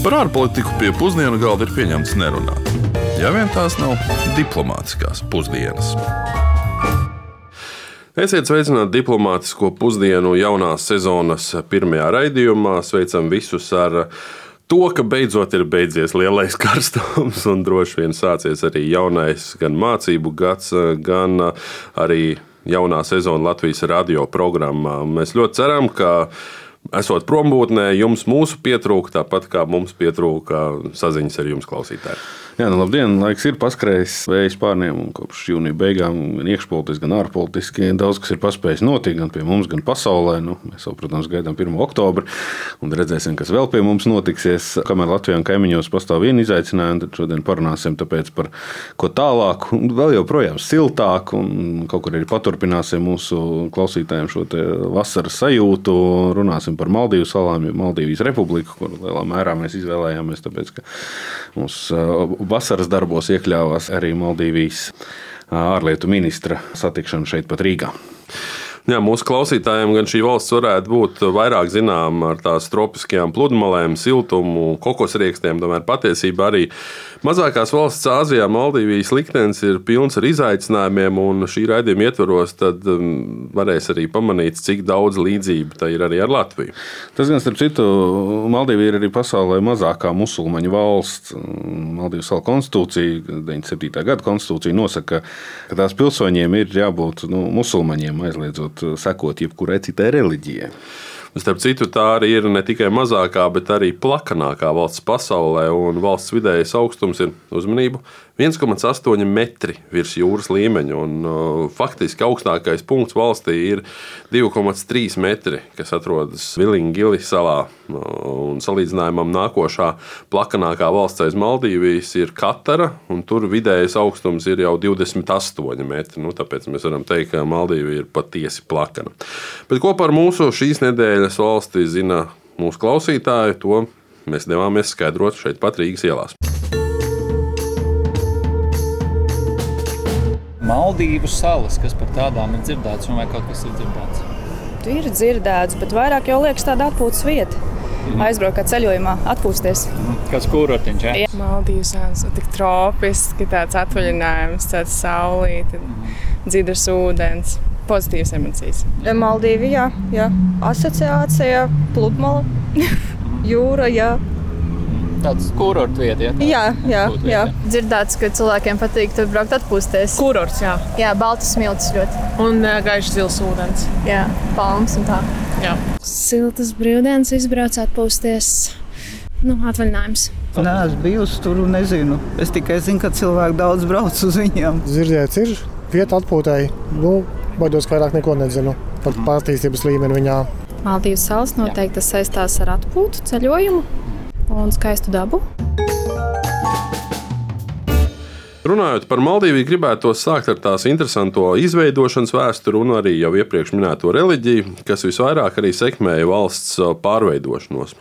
Par ārpolitiku pie pusdienu galda ir pieņemts nerunāt. Ja vien tās nav diplomātiskās pusdienas. Esiet sveicināti diplomātisko pusdienu jaunās sezonas pirmajā raidījumā. Sveicam visus ar to, ka beidzot ir beidzies lielais karstums un droši vien sācies arī jaunais gan mācību gads, gan arī jaunā sezona Latvijas radio programmā. Mēs ļoti ceram, ka esot prombūtnē, jums mūsu pietrūka, tāpat kā mums pietrūka saziņas ar jums, klausītāji. Jā, nu, labdien, laiks ir paskrējis vējš pārniem, kopš jūnija beigām gan iekšpolitiski, gan ārpolitiski daudz kas ir paspējis notikt gan pie mums, gan pasaulē. Nu, mēs jau, protams, gaidām 1. oktobri, un redzēsim, kas vēl pie mums notiksies. Kamēr Latvijā un kaimiņos pastāv viena izaicinājuma, tad šodien parunāsim par ko tālāku, vēl joprojām siltāku, un kaut kur arī paturpināsim mūsu klausītājiem šo vasaras sajūtu. Runāsim par Maldīvu salām, Maldīvijas republiku, kur lielā mērā mēs izvēlējāmies, tāpēc, ka mums vasaras darbos iekļāvās arī Maldīvijas ārlietu ministra satikšana šeit pat Rīgā. Jā, mūsu klausītājiem gan šī valsts varētu būt vairāk zināma ar tās tropiskajām pludmalēm, siltumu, kokosriekstiem. Tomēr patiesībā arī Mazākās valsts Āzijā, Maldīvijas liktenis ir pilns ar izaicinājumiem, un šī raidījuma ietvaros um, varēs arī pamanīt, cik daudz līdzību tā ir arī ar Latviju. Tas, gan starp citu, Maldīvija ir arī pasaulē mazākā musulmaņu valsts. Maldīvijas salu konstitūcija, 97. gada konstitūcija nosaka, ka tās pilsoņiem ir jābūt nu, musulmaņiem, aizliedzot sekot jebkurai citai reliģijai. Starp citu, tā arī ir ne tikai mazākā, bet arī plakanākā valsts pasaulē, un valsts vidējais augstums ir uzmanību 1,8 metri virs jūras līmeņa. Un, uh, faktiski augstākais punkts valstī ir 2,3 metri, kas atrodas Vilingili salā. Uh, un salīdzinājumam nākošā plakanākā valsts aiz Maldīvijas ir Katara, un tur vidējais augstums ir jau 28 metri. Nu, tāpēc mēs varam teikt, ka Maldīvija ir patiesi plakana. Bet ko par mūsu šīs nedēļas valsti zina mūsu klausītāji, to mēs devāmies skaidrot šeit pat Rīgas ielās. Maldīvu salas, kas par tādām ir dzirdēts, vai kaut kas ir dzirdēts? Ir dzirdēts, bet vairāk jau liekas tāda atpūtas vieta. Mm. Aizbraukt ceļojumā, atpūsties. Mm. Kāds kūrotiņš? Ja? Maldīvas ir tik tropiski, tāds atvaļinājums, tāds saulīti, mm. dzirdams ūdens, pozitīvas emocijas. Maldīvi, jā, jā. asociācija, pludmale, jūra, jā tāds kurorts vieta. Ja, jā, jā, jā. Dzirdēts, ka cilvēkiem patīk tur braukt atpūsties. Kurorts, jā. Jā, baltas smilts ļoti. Un uh, gaišs zils ūdens. Jā, palmas un tā. Jā. Siltas brīvdienas izbrauc atpūsties. Nu, atvaļinājums. Nē, es biju tur un nezinu. Es tikai zinu, ka cilvēki daudz brauc uz viņiem. Dzirdēts, ir vieta atpūtai. Nu, baidos, ka vairāk neko nezinu par pārtīstības līmeni viņā. Maldīvas salas noteikti saistās ar atpūtu ceļojumu un skaistu dabu. Runājot par Maldīviju, gribētu sākt ar tās interesanto izveidošanas vēsturi un arī jau iepriekš minēto reliģiju, kas visvairāk arī sekmēja valsts pārveidošanos.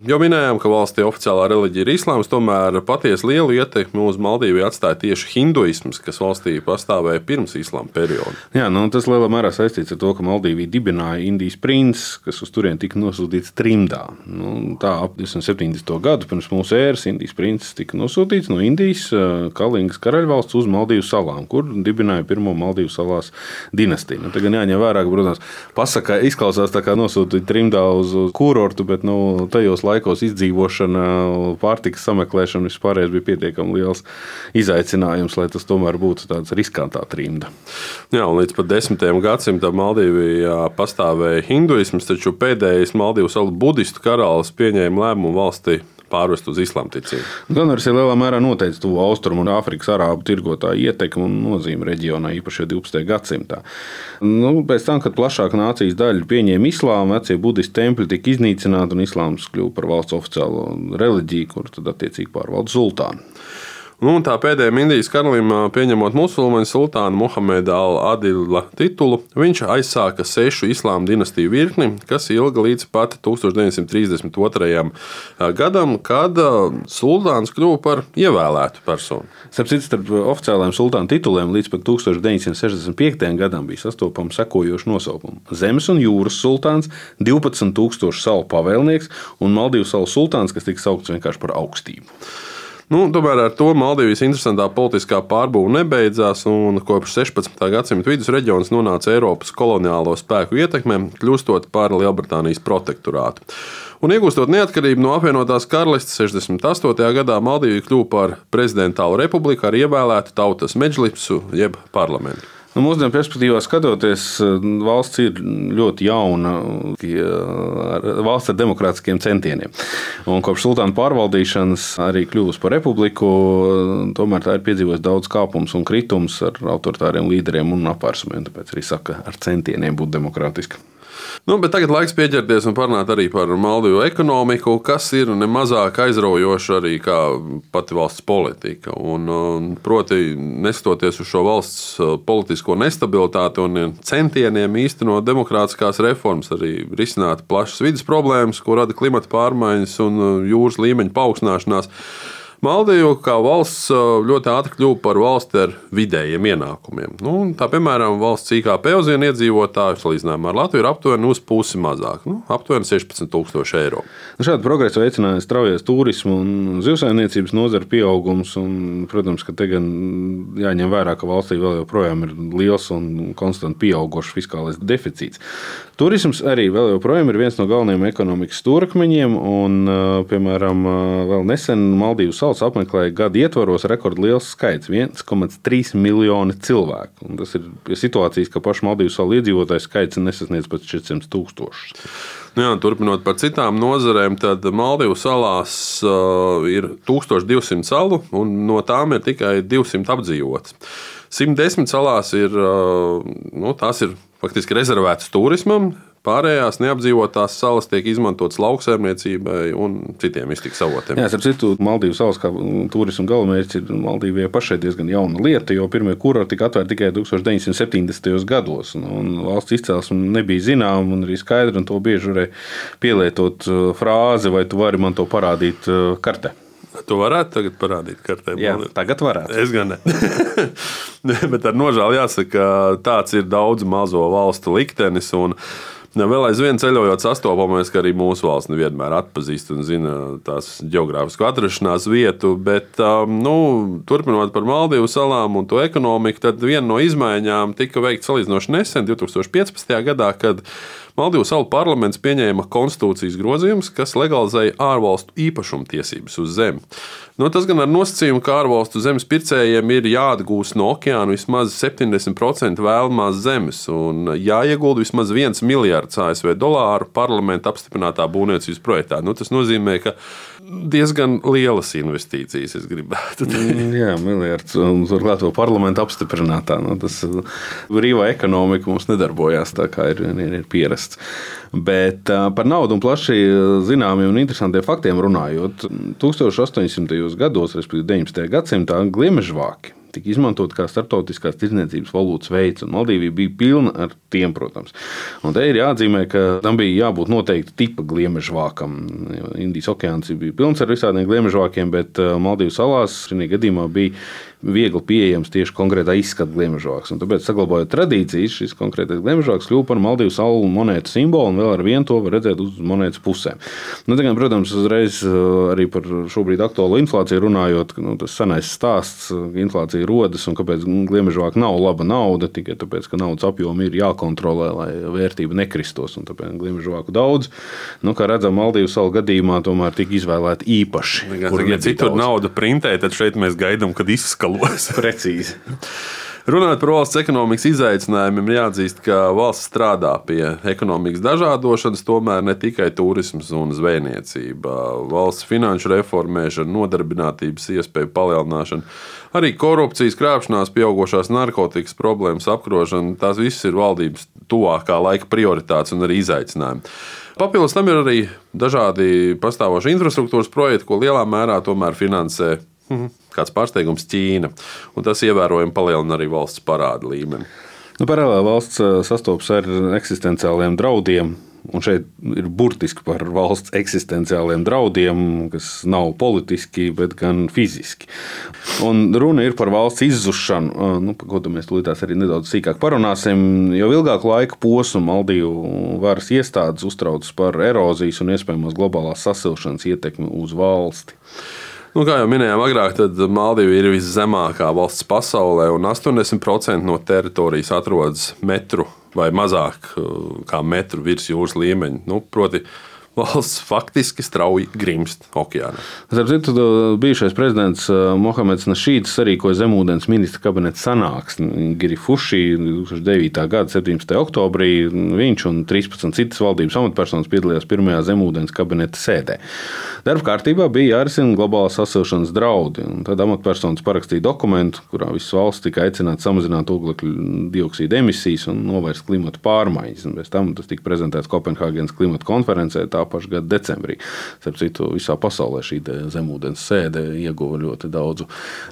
Jau minējām, ka valstī oficiālā reliģija ir islāms, tomēr patiesi lielu ietekmi uz Maldīvu atstāja tieši hinduisms, kas valstī pastāvēja pirms islāma perioda. Jā, nu, tas lielā mērā saistīts ar to, ka Maldīvija dibināja Indijas princis, kas uz turieni tika nosūtīts trimdā. Nu, tā ap 270. gadu pirms mūsu ēras Indijas princis tika nosūtīts no Indijas Kalingas karaļvalsts uz Maldīvu salām, kur dibināja pirmo Maldīvu salās dinastiju. Nu, Tagad jāņem vērā, ka, protams, pasaka izklausās tā kā nosūtīt trimdā uz kurortu, bet nu, tajos laikos izdzīvošana, pārtikas sameklēšana vispārējais bija pietiekami liels izaicinājums, lai tas tomēr būtu tāds riskantā trimda. Jā, un līdz pat desmitajam gadsimtam Maldīvijā pastāvēja hinduisms, taču pēdējais Maldīvu salu budistu karalis pieņēma lēmumu valstī pārvest uz islāma ticību. Gan arī lielā mērā noteica to austrumu un Āfrikas arābu tirgotāju ietekmi un nozīmi reģionā, īpaši 12. gadsimtā. Nu, pēc tam, kad plašāka nācijas daļa pieņēma islāmu, vecie budistu templi tika iznīcināti un islāms kļuva par valsts oficiālo reliģiju, kur tad attiecīgi pārvalda sultānu. Nu, tā pēdējā Indijas karalim pieņemot musulmaņu sultānu Muhamedu al-Adila titulu, viņš aizsāka sešu islāma dinastiju virkni, kas ilga līdz pat 1932. gadam, kad sultāns kļuva par ievēlētu personu. Starp citu, starp oficiālajiem sultāna tituliem līdz pat 1965. gadam bija sastopama sekojoša nosaukuma - Zemes un jūras sultāns, 12,000 salu pavēlnieks un Maldīvu salu sultāns, kas tika saukts vienkārši par augstību. Nu, tomēr ar to Maldīvijas interesantā politiskā pārbūve nebeidzās, un kopš 16. gadsimta vidus reģions nonāca Eiropas koloniālo spēku ietekmē, kļūstot par Lielbritānijas protektorātu. Un iegūstot neatkarību no apvienotās karalistes 68. gadā, Maldīvija kļuva par prezidentālu republiku ar ievēlētu tautas medžlisu jeb parlamentu. Nu, mūsdienu perspektīvā skatoties, valsts ir ļoti jauna, valsts ar demokrātiskiem centieniem. Un kopš sultāna pārvaldīšanas arī kļuvusi par republiku, tomēr tā ir piedzīvojusi daudz kāpumus un kritumus ar autoritāriem līderiem un apvērsumiem. Tāpēc arī saka, ar centieniem būt demokrātiski. Nu, tagad laiks pieķerties un parunāt arī par Maldīvu ekonomiku, kas ir nemazāk aizraujoša arī pati valsts politika. Un, un, proti, neskatoties uz šo valsts uh, politisko nestabilitāti un centieniem īstenot demokrātiskās reformas, arī risināt plašas vidas problēmas, ko rada klimata pārmaiņas un uh, jūras līmeņa paaugstināšanās. Maldīva kā valsts ļoti ātri kļuva par valsti ar vidējiem ienākumiem. Nu, tā piemēram, valsts IKP uz vienu iedzīvotāju salīdzinājumā ar Latviju ir aptuveni uz pusi mazāk, nu, aptuveni 16,000 eiro. Nu, šādu progresu veicināja straujais turismu un zivsaimniecības nozara pieaugums. Un, protams, ka te gan jāņem vērā, ka valstī vēl joprojām ir liels un konstanti pieaugušs fiskālais deficīts. Turisms arī vēl joprojām ir viens no galvenajiem ekonomikas stūrakmeņiem, un, piemēram, vēl nesen Maldīvu Pasaules apmeklēja gada ietvaros rekordliels skaits - 1,3 miljoni cilvēku. Un tas ir situācijas, ka pašu Maldīvu salu iedzīvotāju skaits nesasniedz pat 400 tūkstošus. Nu jā, turpinot par citām nozarēm, tad Maldīvu salās uh, ir 1200 salu, un no tām ir tikai 200 apdzīvotas. 110 salās ir, uh, nu, ir faktiski rezervētas turismam, Pārējās neapdzīvotās salas tiek izmantotas lauksaimniecībai un citiem iztiks avotiem. Jā, ar citu Maldīvu salas kā turismu galvenmērķis ir Maldīvijai pašai diezgan jauna lieta, jo pirmie kurorti tika atvērti tikai 1970. gados. Un valsts izcelsme nebija zināma un arī skaidra, un to bieži varēja pielietot uh, frāzi, vai tu vari man to parādīt uh, kartē. Tu varētu tagad parādīt kartē. Jā, tagad varētu. Es gan ne. Bet ar nožēlu jāsaka, ka tāds ir daudz mazo valstu liktenis. Vēl aizvien ceļojot, sastopamies, ka arī mūsu valsts nevienmēr atpazīst un zina tās geogrāfisko atrašanās vietu. Bet, um, nu, turpinot par Maldīvu salām un to ekonomiku, tad viena no izmaiņām tika veikta salīdzinoši nesen, 2015. gadā, kad Maldīvu salu parlaments pieņēma konstitūcijas grozījumus, kas legalizēja ārvalstu īpašumtiesības uz zemi. Nu, tas gan ar nosacījumu, ka ārvalstu zemes pircējiem ir jāatgūst no okeāna vismaz 70% vēlamās zemes un jāiegulda vismaz 1 miljards ASV dolāru parlamenta apstiprinātā būvniecības projektā. Nu, tas nozīmē, ka diezgan lielas investīcijas, es gribētu. Mm, jā, miljards. Un turklāt vēl parlamenta apstiprinātā. Nu, tas brīvā ekonomika mums nedarbojās tā, kā ir, ir, ir pierasts. Bet par naudu un plaši zināmiem un interesantiem faktiem runājot, 1800. gados, respektīvi 19. gadsimtā, gliemežvāki tika izmantot kā starptautiskās tirdzniecības valūtas veids, un Maldīvija bija pilna ar tiem, protams. Un te ir jāatzīmē, ka tam bija jābūt noteikti tipa gliemežvākam. Indijas okeāns bija pilns ar visādiem gliemežvākiem, bet Maldīvu salās šī gadījumā bija viegli pieejams tieši konkrētā izskata gliemežvāks. Tāpēc, saglabājot tradīcijas, šis konkrētais gliemežvāks kļuva par Maldīvu salu monētu simbolu, un vēl ar vienu to var redzēt uz monētas pusēm. Nu, tagad, protams, uzreiz uh, arī par šobrīd aktuālo inflāciju runājot, nu, tas senais stāsts, uh, ka inflācija rodas un kāpēc gliemežvāka nav laba nauda, tikai tāpēc, ka naudas apjomi ir jākontrolē, lai vērtība nekristos, un tāpēc gliemežvāku daudz. Nu, kā redzam, Maldīvu salu gadījumā tomēr tika izvēlēta īpaši. Ja citur naudu printē, tad šeit mēs gaidām, kad izskatās galos. Precīzi. Runājot par valsts ekonomikas izaicinājumiem, jāatzīst, ka valsts strādā pie ekonomikas dažādošanas, tomēr ne tikai turisms un zvejniecība. Valsts finanšu reformēšana, nodarbinātības iespēju palielināšana, arī korupcijas, krāpšanās, pieaugušās narkotikas problēmas apkarošana. Tās visas ir valdības tuvākā laika prioritātes un arī izaicinājumi. Papildus tam ir arī dažādi pastāvošie infrastruktūras projekti, ko lielā mērā tomēr finansē Mhm. Kāds pārsteigums Ķīna. Un tas ievērojami palielina arī valsts parāda līmeni. Nu, paralēli valsts sastopas ar eksistenciāliem draudiem. Un šeit ir burtiski par valsts eksistenciāliem draudiem, kas nav politiski, bet gan fiziski. Un runa ir par valsts izzušanu, nu, par ko mēs tūlīt arī nedaudz sīkāk parunāsim. Jau ilgāku laiku posmu Maldīvu varas iestādes uztraucas par erozijas un iespējamos globālās sasilšanas ietekmi uz valsti. Nu, kā jau minējām agrāk, tad Maldīva ir viszemākā valsts pasaulē, un 80% no teritorijas atrodas metru vai mazāk kā metru virs jūras līmeņa. Nu, proti, valsts faktiski strauji grimst okeānā. Citu, bijušais prezidents Mohameds Našīds sarīkoja zemūdens ministra kabineta sanāksmi Girifušī 2009. gada 17. oktobrī. Viņš un 13 citas valdības amatpersonas piedalījās pirmajā zemūdens kabineta sēdē. Darba kārtībā bija jārisina globālās sasilšanas draudi. Tad amatpersonas parakstīja dokumentu, kurā visas valsts tika aicināts samazināt oglekļa dioksīda emisijas un novērst klimata pārmaiņas. Bez tam tas tika prezentēts Kopenhāgenes klimata konferencē tā paša gada decembrī. Starp citu, visā pasaulē šī zemūdens sēde ieguva ļoti daudzu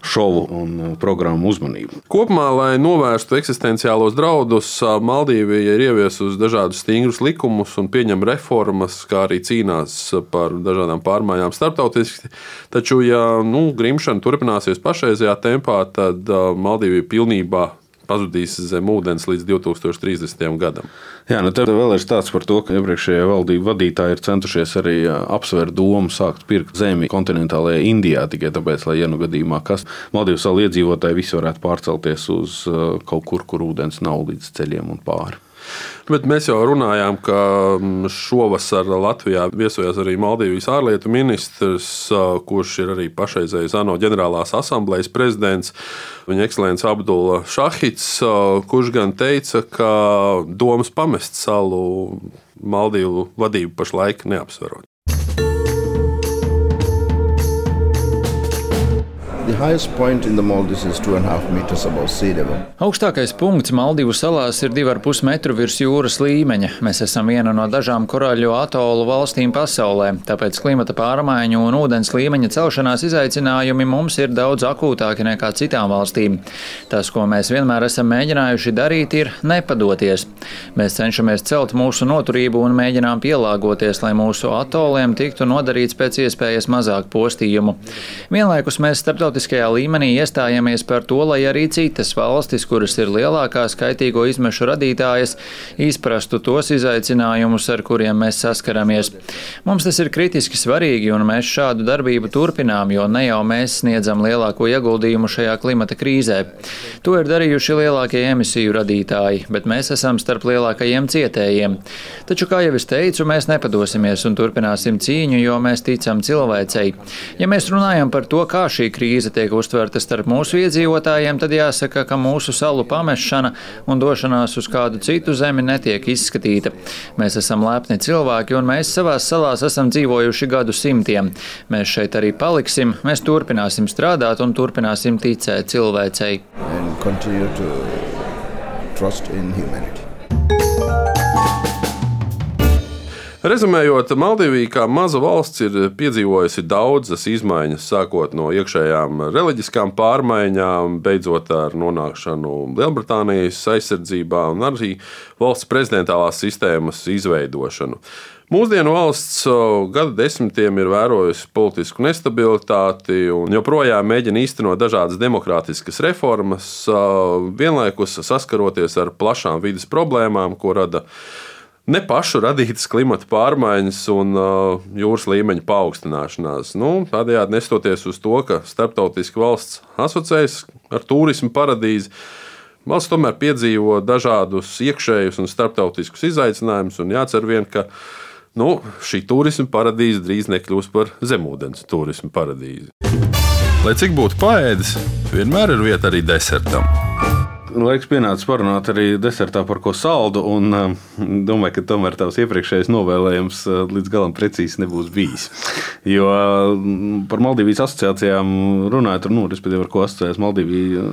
šovu un programmu uzmanību. Kopumā, lai novērstu eksistenciālos draudus, Maldīvija ir ieviesusi dažādus stingrus likumus un pieņem reformas, kā arī cīnās par dažādām pārmaiņām starptautiski. Taču, ja nu, grimšana turpināsies pašreizajā tempā, tad Maldīvija pilnībā pazudīs zem ūdens līdz 2030. gadam. Jā, nu tad vēl ir stāsts par to, ka iepriekšējie valdību vadītāji ir centušies arī apsvērt domu sākt pirkt zemi kontinentālajā Indijā tikai tāpēc, lai, ja nu gadījumā kas Maldīvu salu iedzīvotāji visi varētu pārcelties uz kaut kur, kur ūdens nav līdz ceļiem un pāri. Bet mēs jau runājām, ka šovasar Latvijā viesojās arī Maldīvijas ārlietu ministrs, kurš ir arī pašreizējais ANO ģenerālās asamblejas prezidents. Viņa ekscelence Abdula Šahits, kurš gan teica, ka domas pamest salu Maldīvu vadību pašlaik neapsverot. Augstākais punkts Maldīvu salās ir 2,5 metru virs jūras līmeņa. Mēs esam viena no dažām korāļu atolu valstīm pasaulē, tāpēc klimata pārmaiņu un ūdens līmeņa celšanās izaicinājumi mums ir daudz akūtāki nekā citām valstīm. Tas, ko mēs vienmēr esam mēģinājuši darīt, ir nepadoties. Mēs cenšamies celt mūsu noturību un mēģinām pielāgoties, lai mūsu atoliem tiktu nodarīts pēc iespējas mazāk postījumu. Vienlaikus mēs starptautiski starptautiskajā līmenī iestājamies par to, lai arī citas valstis, kuras ir lielākās kaitīgo izmešu radītājas, izprastu tos izaicinājumus, ar kuriem mēs saskaramies. Mums tas ir kritiski svarīgi, un mēs šādu darbību turpinām, jo ne jau mēs sniedzam lielāko ieguldījumu šajā klimata krīzē. To ir darījuši lielākie emisiju radītāji, bet mēs esam starp lielākajiem cietējiem. Taču, kā jau es teicu, mēs nepadosimies un turpināsim cīņu, jo mēs ticam cilvēcei. Ja mēs runājam par to, kā šī krīze krīze tiek uztverta starp mūsu iedzīvotājiem, tad jāsaka, ka mūsu salu pamešana un došanās uz kādu citu zemi netiek izskatīta. Mēs esam lepni cilvēki, un mēs savās salās esam dzīvojuši gadu simtiem. Mēs šeit arī paliksim, mēs turpināsim strādāt un turpināsim ticēt cilvēcei. Trust in humanity. Rezumējot, Maldivija kā maza valsts ir piedzīvojusi daudzas izmaiņas, sākot no iekšējām reliģiskām pārmaiņām, beidzot ar nonākšanu Lielbritānijas aizsardzībā un arī valsts prezidentālās sistēmas izveidošanu. Mūsdienu valsts gadu desmitiem ir vērojusi politisku nestabilitāti un joprojām mēģina īstenot dažādas demokrātiskas reformas, vienlaikus saskaroties ar plašām vidas problēmām, ko rada ne pašu radītas klimata pārmaiņas un uh, jūras līmeņa paaugstināšanās. Nu, tādējādi nestoties uz to, ka starptautiski valsts asociējas ar turismu paradīzi. Valsts tomēr piedzīvo dažādus iekšējus un starptautiskus izaicinājumus, un jācer vien, ka nu, šī turisma paradīze drīz nekļūs par zemūdens turisma paradīzi. Lai cik būtu paēdis, vienmēr ir vieta arī desertam. Laiks pienācis parunāt arī desertā par ko saldu. Un, uh, domāju, ka tomēr tavs iepriekšējais novēlējums uh, līdz galam precīzi nebūs bijis. Jo uh, par Maldīvijas asociācijām runājot, nu, respektīvi, ar ko asociējas Maldīvija,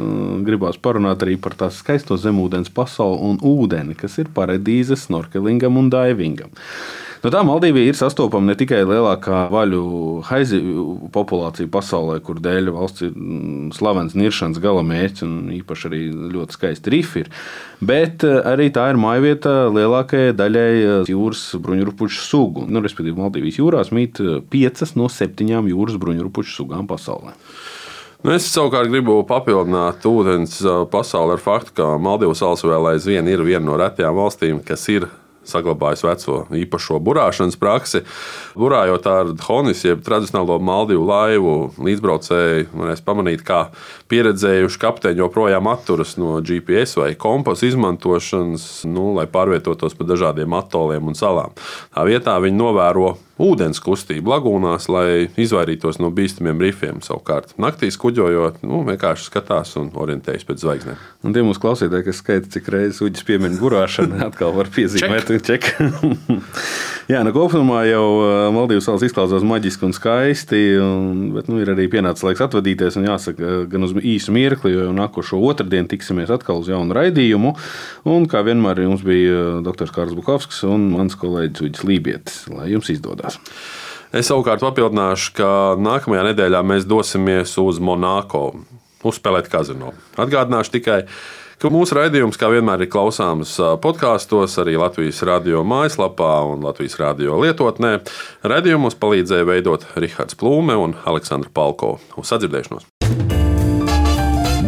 gribās parunāt arī par tās skaisto zemūdens pasauli un ūdeni, kas ir paradīze snorkelingam un daivingam. No tā Maldīvija ir sastopama ne tikai lielākā vaļu haizivju populācija pasaulē, kur dēļ valsts ir mm, slavens niršanas galamērķis un īpaši arī ļoti skaisti rifi ir, bet eh, arī tā ir mājvieta lielākajai daļai eh, jūras bruņurupuču sugu. Nu, respektīvi, Maldīvijas jūrās mīt eh, piecas no septiņām jūras bruņurupuču sugām pasaulē. Nu, es savukārt gribu papildināt ūdens pasauli ar faktu, ka Maldivas salas vēl aizvien ir viena no retajām valstīm, kas ir saglabājis veco īpašo burāšanas praksi. Burājot ar Honis, jeb tradicionālo Maldīvu laivu, līdzbraucēji varēs pamanīt, kā pieredzējuši kapteiņi joprojām atturas no GPS vai kompasu izmantošanas, nu, lai pārvietotos pa dažādiem atoliem un salām. Tā vietā viņi novēro ūdens kustību lagūnās, lai izvairītos no bīstamiem rifiem. Savukārt, naktīs kuģojot, nu, vienkārši skatās un orientējas pēc zvaigznēm. Un tie mūsu klausītāji, kas skaita, cik reizes uģis piemin burāšanu, atkal var piezīmēt, ček. Jā, nu, kopumā jau Maldīvas salas izklausās maģiski un skaisti, un, bet nu, ir arī pienācis laiks atvadīties. Jāsaka, gan uz īsu mirkli, jo nākošo otrdienu tiksimies atkal uz jaunu raidījumu. Un, kā vienmēr, jums bija dr. Kārls Bukovskis un mans kolēģis Uģis Lībietis. Lai jums izdodas! Es savukārt papildināšu, ka nākamajā nedēļā mēs dosimies uz Monako uzspēlēt kazino. Atgādināšu tikai, ka mūsu raidījums, kā vienmēr, ir klausāms podkāstos, arī Latvijas radio mājaslapā un Latvijas radio lietotnē. Radījumus palīdzēja veidot Rihards Plūme un Aleksandra Palko. Uz sadzirdēšanos!